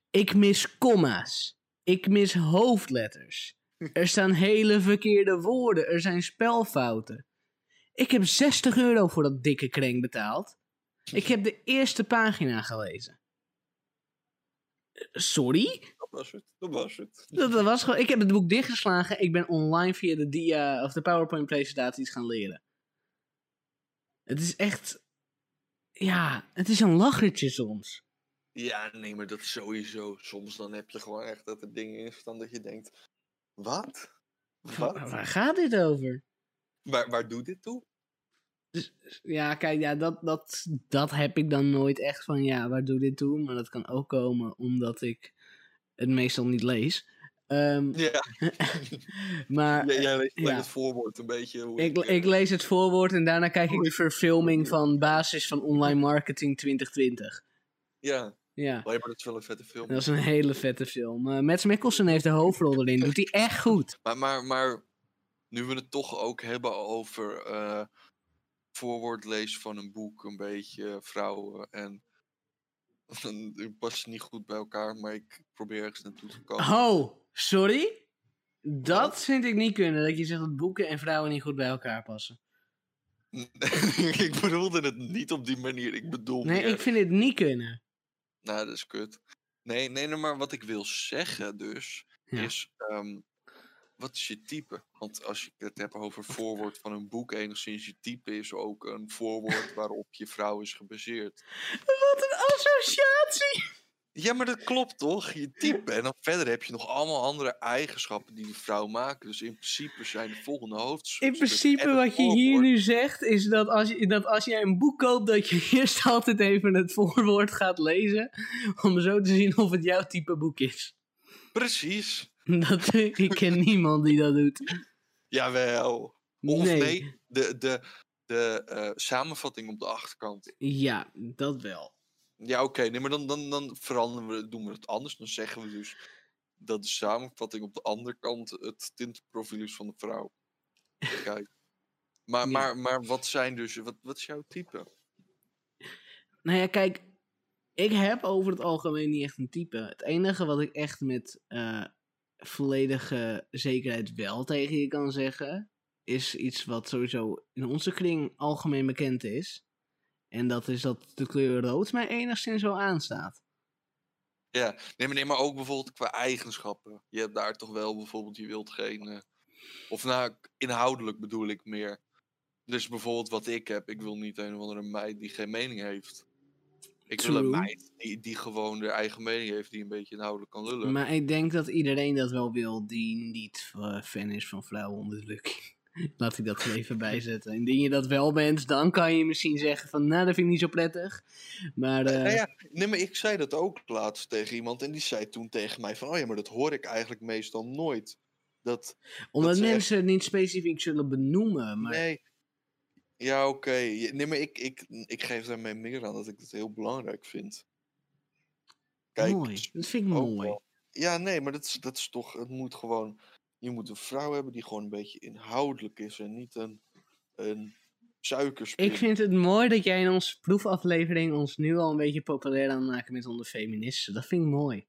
Ik mis komma's. Ik mis hoofdletters. Er staan hele verkeerde woorden. Er zijn spelfouten. Ik heb 60 euro voor dat dikke kring betaald. Ik heb de eerste pagina gelezen. Sorry? Dat was het. Dat was het. Dat, dat was gewoon, ik heb het boek dichtgeslagen. Ik ben online via de dia of de PowerPoint presentaties gaan leren. Het is echt. Ja, het is een lachertje soms. Ja, nee, maar dat is sowieso. Soms dan heb je gewoon echt dat er dingen in staan dat je denkt... Wat? Waar, waar gaat dit over? Waar, waar doet dit toe? Dus, ja, kijk, ja, dat, dat, dat heb ik dan nooit echt van, ja, waar doe dit toe? Maar dat kan ook komen omdat ik het meestal niet lees. Ehm, Ja, maar jij, jij leest ja. het voorwoord een beetje. Hoe ik, eh, ik lees het voorwoord en daarna kijk ik de verfilming van Basis van Online Marketing 2020. Ja, Ja, ja, maar dat is wel een vette film. dat is een hele vette film. Uh, Mads Mikkelsen heeft de hoofdrol erin, doet hij echt goed. Maar, maar, maar nu we het toch ook hebben over eh voorwoord lezen van een boek, een beetje vrouwen en het past niet goed bij elkaar, maar ik probeer ergens naartoe te komen. Oh, sorry? Dat vind ik niet kunnen, dat je zegt dat boeken en vrouwen niet goed bij elkaar passen. ik bedoelde het niet op die manier. Ik bedoel Nee, meer- ik vind het niet kunnen. Nou, dat is kut. Nee, nee, maar wat ik wil zeggen dus, Ja. is... ehm, wat is je type? Want als je het hebt over voorwoord van een boek, enigszins je type is ook een voorwoord waarop je vrouw is gebaseerd. Wat een associatie! Ja, maar dat klopt toch? Je type. En dan verder heb je nog allemaal andere eigenschappen die de vrouw maken. Dus in principe zijn de volgende hoofdstukken. In principe wat je hier nu zegt is dat als, je, dat als jij een boek koopt, dat je eerst altijd even het voorwoord gaat lezen. Om zo te zien of het jouw type boek is. Precies. Dat, ik ken niemand die dat doet. Jawel. Of nee, Nee. de, de, de eh, samenvatting op de achterkant. Ja, dat wel. Ja, oké. Nee, maar dan, dan, dan veranderen we, doen we het anders. Dan zeggen we dus dat de samenvatting op de andere kant het tintenprofiel is van de vrouw. Kijk. Maar, Ja. maar, maar wat zijn dus, wat, wat is jouw type? Nou ja, kijk. Ik heb over het algemeen niet echt een type. Het enige wat ik echt met eh, volledige zekerheid wel tegen je kan zeggen, is iets wat sowieso in onze kring algemeen bekend is. En dat is dat de kleur rood mij enigszins wel aanstaat. Ja, nee maar, maar ook bijvoorbeeld qua eigenschappen. Je hebt daar toch wel bijvoorbeeld, je wilt geen... eh, of nou, inhoudelijk bedoel ik meer. Dus bijvoorbeeld wat ik heb, ik wil niet een of andere meid die geen mening heeft. Ik wil een True. meid die, die gewoon de eigen mening heeft, die een beetje inhoudelijk kan lullen. Maar ik denk dat iedereen dat wel wil die niet eh, fan is van vrouwenonderdrukking. Laat ik dat er even bijzetten. Indien je dat wel bent, dan kan je misschien zeggen van, nou, dat vind ik niet zo prettig. Maar, Nou eh, ja, nee, maar ik zei dat ook laatst tegen iemand en die zei toen tegen mij van, oh ja, maar dat hoor ik eigenlijk meestal nooit. Dat, omdat echt- mensen het niet specifiek zullen benoemen. Maar nee. Ja, oké. Nee, maar ik, ik, ik geef daarmee meer aan dat ik het heel belangrijk vind. Kijk, mooi. s- Dat vind ik mooi. wel. Ja, nee, maar dat is, dat is toch, het moet gewoon, je moet een vrouw hebben die gewoon een beetje inhoudelijk is en niet een, een suikerspin. Ik vind het mooi dat jij in onze proefaflevering ons nu al een beetje populair aan het maken met onder feministen. Dat vind ik mooi.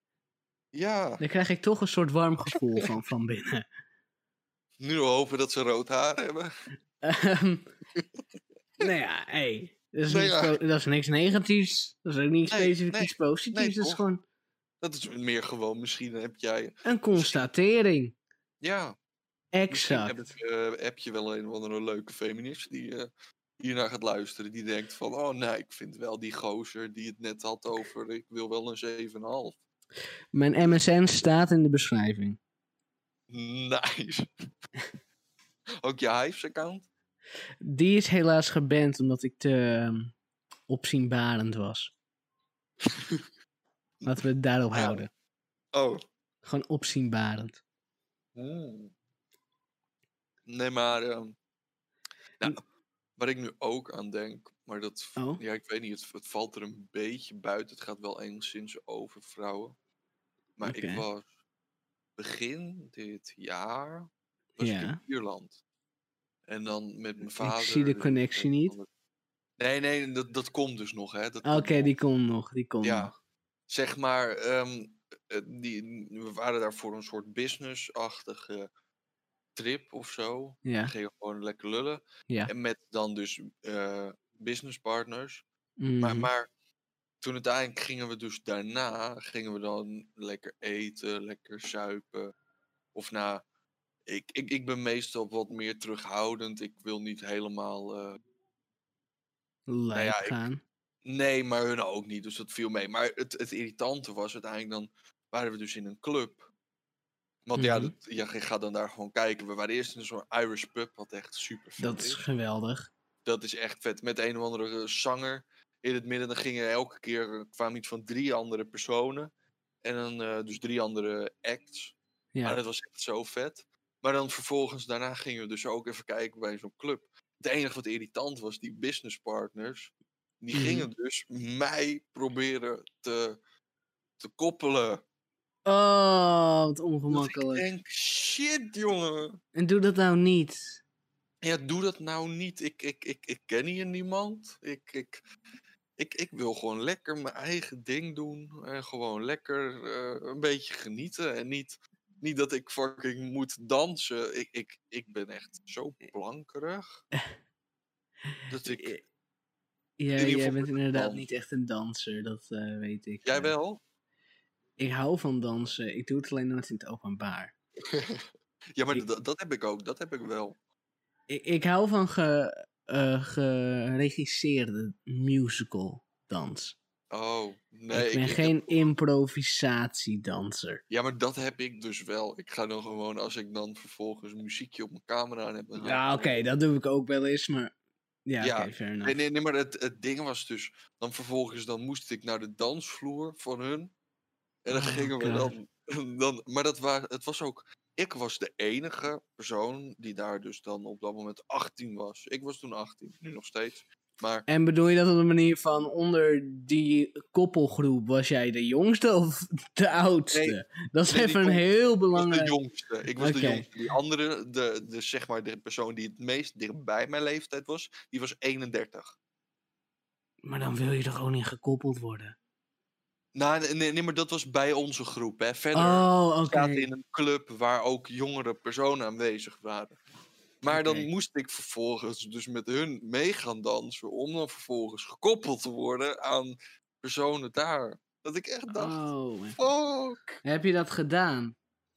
Ja, Daar krijg ik toch een soort warm gevoel van, van binnen. nu hopen dat ze rood haar hebben. Ehm, nou ja, hey, dat, is Nee, niks ja. dat is niks negatiefs. Dat is ook niet Nee, specifiek nee, iets positiefs. dat is gewoon Dat is meer gewoon, misschien heb jij, een constatering. ja, Misschien Exact. heb, eh, heb je wel een of andere leuke feminist die eh, hiernaar gaat luisteren. Die denkt van, oh nee, ik vind wel die gozer die het net had over, ik wil wel een 7,5. Mijn MSN staat in de beschrijving. Nice. Ook je Hives-account? Die is helaas geband omdat ik te ehm, opzienbarend was. Laten we het daarop houden. Oh. Gewoon opzienbarend. Hmm. Nee, maar ehm, nou, waar ik nu ook aan denk, maar dat, Oh. ja, ik weet niet, het, het valt er een beetje buiten. Het gaat wel enigszins over vrouwen. Maar ik was begin dit jaar was ik in Ierland. En dan met mijn vader. zie de connectie niet. Nee, nee, dat, dat komt dus nog, Oké, die komt nog. Die komt Ja, nog. zeg maar, ehm, eh, die, we waren daar voor een soort business-achtige trip of zo. Ja, We gingen gewoon lekker lullen. ja. En met dan dus eh business partners. Maar, Mhm. maar toen uiteindelijk gingen we dus daarna, gingen we dan lekker eten, lekker zuipen. Of nou, ik, ik, ik ben meestal wat meer terughoudend. Ik wil niet helemaal... eh, Lijp ja, ik- gaan. Nee, maar hun ook niet, dus dat viel mee. Maar het, het irritante was uiteindelijk dan waren we dus in een club. Want ja, Mhm. dat, ja, je gaat dan daar gewoon kijken. We waren eerst in zo'n Irish pub, wat echt super vet Dat is geweldig. Dat is echt vet. Met een of andere eh, zanger in het midden. Dan gingen elke keer, kwamen iets van drie andere personen. En dan eh, dus drie andere acts. Maar Ja. dat was echt zo vet. Maar dan vervolgens, daarna gingen we dus ook even kijken bij zo'n club. Het enige wat irritant was, die business partners. Die Mhm. gingen dus mij proberen te, te koppelen. Oh, wat Dat ik ongemakkelijk. denk, shit jongen. En doe dat nou niet. Ja, doe dat nou niet. Ik, ik, ik, ik ken hier niemand. Ik, ik, ik, ik wil gewoon lekker mijn eigen ding doen. En gewoon lekker eh, een beetje genieten. En niet, niet dat ik fucking moet dansen. Ik, ik, ik ben echt zo plankerig. Dat ik... Eh, Ja, jij bent inderdaad niet echt een danser, dat eh, weet ik. Jij eh. wel? Ik hou van dansen, ik doe het alleen nooit in het openbaar. ja, maar ik- dat, heb ik ook. Dat heb ik wel. Ik, ik hou van ge, eh, geregisseerde musical dans. Oh, nee. ik ben ik heb- geen improvisatiedanser. Ja, maar dat heb ik dus wel. Ik ga dan gewoon, als ik dan vervolgens muziekje op mijn camera aan heb... dan Ja, oké, dat doe ik ook wel eens, maar... Ja, Ja, enough. Nee, nee, nee, maar het, het ding was dus, dan vervolgens dan moest ik naar de dansvloer van hun. En dan Oh, gingen we dan, dan. Maar dat waren, het was ook. Ik was de enige persoon die daar dus dan op dat moment 18 was. Ik was toen 18, nu nog steeds. Maar En bedoel je dat op de manier van onder die koppelgroep was jij de jongste of de oudste? dat is nee, even een heel ik was de belangrijk. jongste. Ik was de jongste. Die andere, de, de, zeg maar, de persoon die het meest dichtbij mijn leeftijd was, die was 31. Maar dan wil je toch ook niet gekoppeld worden? Nou, nee, nee, maar dat was bij onze groep. Hè. Verder Oh, oké. zaten in een club waar ook jongere personen aanwezig waren. Maar dan moest ik vervolgens dus met hun mee gaan dansen om dan vervolgens gekoppeld te worden aan personen daar. Dat ik echt dacht, Oh, fuck. heb je dat gedaan?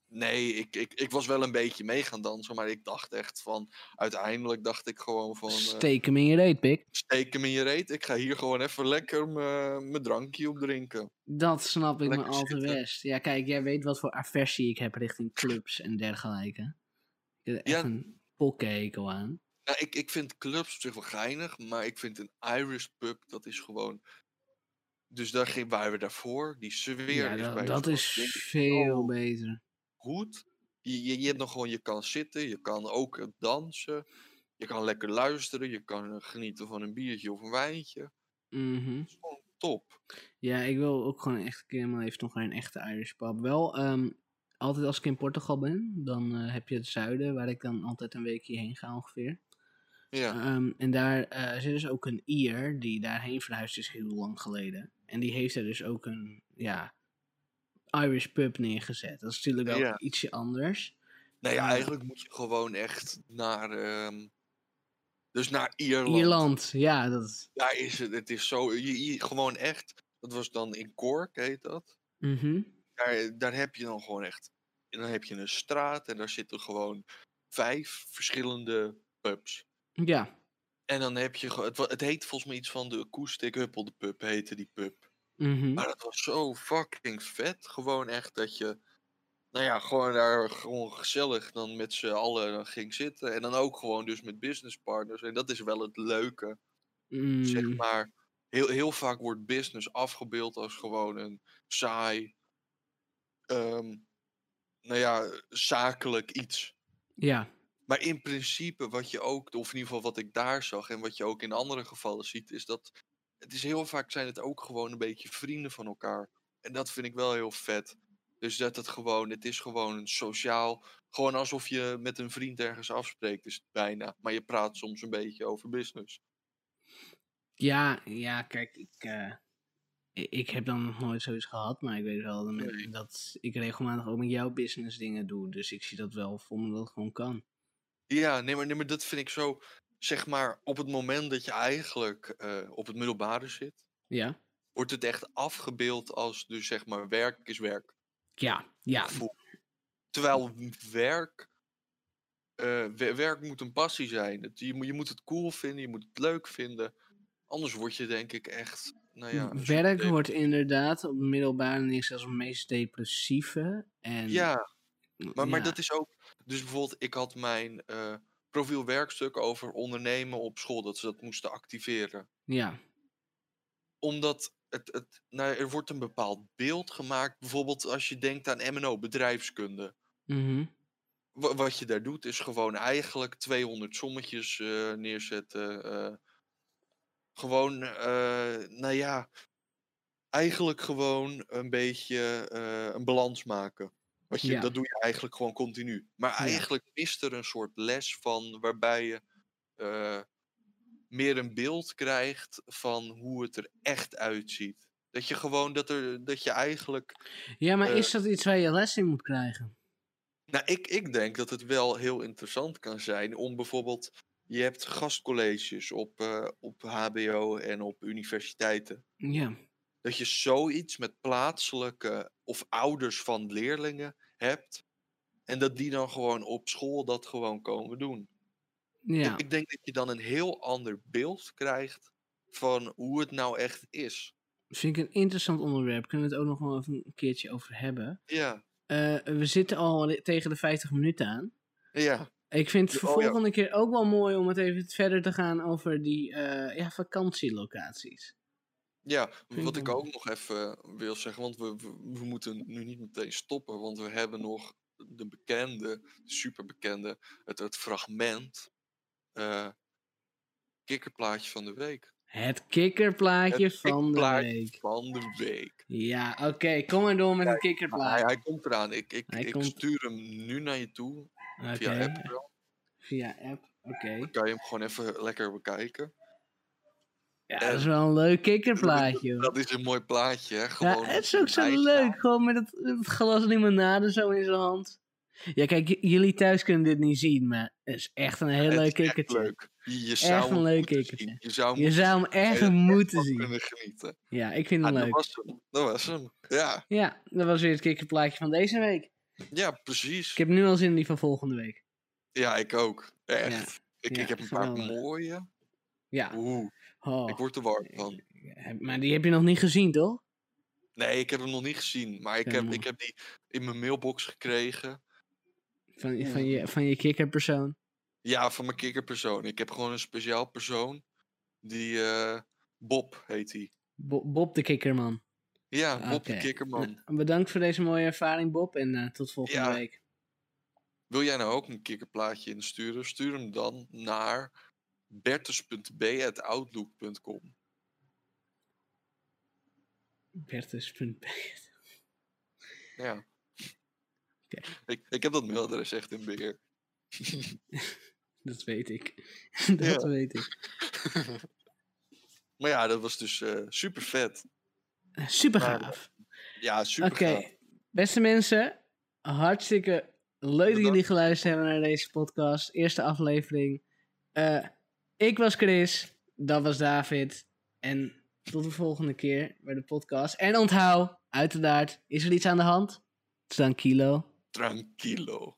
Nee, ik, ik, ik was wel een beetje mee gaan dansen, maar ik dacht echt van, uiteindelijk dacht ik gewoon van, eh, Steek hem in je reet, pik. steek hem in je reet. Ik ga hier gewoon even lekker mijn mijn drankje op drinken. Dat snap ik me al te best. Ja, kijk, jij weet wat voor aversie ik heb richting clubs en dergelijke. Ik heb echt Ja. een aan. Nou, ik, ik vind clubs op zich wel geinig, maar ik vind een Irish pub, dat is gewoon... Dus daar ging, waren we daarvoor. Die sfeer Ja, is bij dat is veel beter. goed. Je, je, je hebt nog gewoon, je kan zitten, je kan ook eh, dansen. Je kan lekker luisteren, je kan eh, genieten van een biertje of een wijntje. Mhm. Dat is gewoon top. Ja, ik wil ook gewoon echt een keer in mijn leven nog een echte Irish pub. Wel, ehm, altijd als ik in Portugal ben, dan eh, heb je het zuiden, waar ik dan altijd een weekje heen ga ongeveer. Ja, Ehm, en daar eh, zit dus ook een Ier die daarheen verhuisd is heel lang geleden. En die heeft er dus ook een, ja, Irish pub neergezet. Dat is natuurlijk wel Ja. ietsje anders. nou ja, eigenlijk moet je gewoon echt naar... ehm, dus naar Ierland. Ierland, ja, dat. Daar is het, het is zo, je, je- gewoon echt... Dat was dan in Cork, heet dat. Mhm. Daar, daar heb je dan gewoon echt. En dan heb je een straat en daar zitten gewoon vijf verschillende pubs. Ja. En dan heb je. Het, het heet volgens mij iets van de Acoustic Huppel de Pub, heette die pub. Mhm. Maar dat was zo fucking vet. Gewoon echt dat je. Nou ja, gewoon daar gewoon gezellig dan met z'n allen dan ging zitten. En dan ook gewoon dus met business partners. En dat is wel het leuke. Zeg Mm, maar. Heel, heel vaak wordt business afgebeeld als gewoon een saai. Ehm, nou ja, zakelijk iets. Ja. Maar in principe, wat je ook, of in ieder geval wat ik daar zag en wat je ook in andere gevallen ziet, is dat het is heel vaak zijn het ook gewoon een beetje vrienden van elkaar. En dat vind ik wel heel vet. Dus dat het gewoon, het is gewoon een sociaal, gewoon alsof je met een vriend ergens afspreekt, is het bijna. Maar je praat soms een beetje over business. Ja, ja, kijk, ik, eh, Ik heb dan nog nooit zoiets gehad, maar ik weet wel dat, met- Nee. dat ik regelmatig ook met jouw business dingen doe. Dus ik zie dat wel voor me dat het gewoon kan. Ja, nee maar, nee, maar dat vind ik zo, zeg maar, op het moment dat je eigenlijk eh, op het middelbare zit, Ja? wordt het echt afgebeeld als dus zeg maar werk is werk. Ja, ja. Terwijl werk, eh, we- werk moet een passie zijn. Je, moet- je moet het cool vinden, je moet het leuk vinden. Anders word je denk ik echt, nou ja... soort Werk wordt inderdaad op middelbare niks als het meest depressieve. En Ja, maar, maar dat is ook... Dus bijvoorbeeld, ik had mijn eh profiel werkstuk over ondernemen op school. Dat ze dat moesten activeren. Ja, Omdat het, het, nou, er wordt een bepaald beeld gemaakt. Bijvoorbeeld als je denkt aan MNO, bedrijfskunde. mhm, Wa- wat je daar doet is gewoon eigenlijk 200 sommetjes eh, neerzetten. eh, gewoon, eh, nou ja, eigenlijk gewoon een beetje eh, een balans maken. Wat je, Ja. Dat doe je eigenlijk gewoon continu. Maar Ja. eigenlijk mist er een soort les van waarbij je eh, meer een beeld krijgt van hoe het er echt uitziet. Dat je gewoon, dat, er, dat je eigenlijk ja maar is dat iets waar je les in moet krijgen? Nou, ik, ik denk dat het wel heel interessant kan zijn om bijvoorbeeld. Je hebt gastcolleges op, eh, op HBO en op universiteiten. Ja, Dat je zoiets met plaatselijke of ouders van leerlingen hebt. En dat die dan gewoon op school dat gewoon komen doen. ja. Ik, denk dat je dan een heel ander beeld krijgt van hoe het nou echt is. Vind ik een interessant onderwerp. Kunnen we het ook nog wel even een keertje over hebben? Ja, Eh, we zitten al tegen de 50 minuten aan. ja, Ik vind het Oh, voor ja. volgende keer ook wel mooi om het even verder te gaan over die eh, ja, vakantielocaties. Ja, Vind wat ik ook nog even wil zeggen, want we, we, we moeten nu niet meteen stoppen, want we hebben nog de bekende, superbekende, het, het fragment, eh kikkerplaatje van de week. Het kikkerplaatje Het van de week. Van de week. Ja, oké. Kom maar door met het Hij, kikkerplaatje. hij komt eraan. Ik, ik, Hij ik komt. stuur hem nu naar je toe, Via app wel. Via app. Oké. Dan kan je hem gewoon even lekker bekijken. Ja, En- dat is wel een leuk kikkerplaatje. hoor. Dat is een mooi plaatje, hè? Ja, Gewoon het is ook zo leuk. Gewoon met het, het glas limonade zo in zijn hand. Ja, kijk, jullie thuis kunnen dit niet zien, maar het is echt een heel Het leuk echt kikkertje. leuk. Je, zou een hem leuk kikkertje. zien. Je zou hem Je zou hem echt moeten zien. kunnen genieten. Ja, ik vind Ah, hem dat leuk. was hem. Dat was hem. Ja, Ja, dat was weer het kikkerplaatje van deze week. Ja precies. Ik heb nu al zin in die van volgende week. Ja, ik ook. Echt. ik, ja, ik heb een paar geweldig. mooie. Ja. Oeh, Oh. ik word er warm van. Maar die heb je nog niet gezien, toch? Nee, ik heb hem nog niet gezien. Maar ik Ja, heb, man. ik heb die in mijn mailbox gekregen. Van, van, je, van je kikkerpersoon. Ja, van mijn kikkerpersoon. Ik heb gewoon een speciaal persoon. Die eh, Bob heet hij. Bo- Bob de kikkerman. Ja, Bob de kikkerman. Nou, bedankt voor deze mooie ervaring, Bob. En eh, tot volgende Ja. week. Wil jij nou ook een kikkerplaatje insturen? Stuur hem dan naar bertus.b.outlook.com. Bertus.b. Ja. Oké. Ik, ik heb dat mailadres echt in beheer. Dat weet ik. dat Ja. weet ik. maar ja, dat was dus super vet. Super gaaf. Ja, super Oké, beste mensen. Hartstikke leuk dat jullie geluisterd hebben naar deze podcast. Eerste aflevering. Eh, ik was Chris. Dat was David. En tot de volgende keer bij de podcast. En onthoud, uiteraard, is er iets aan de hand? Tranquilo. Tranquilo.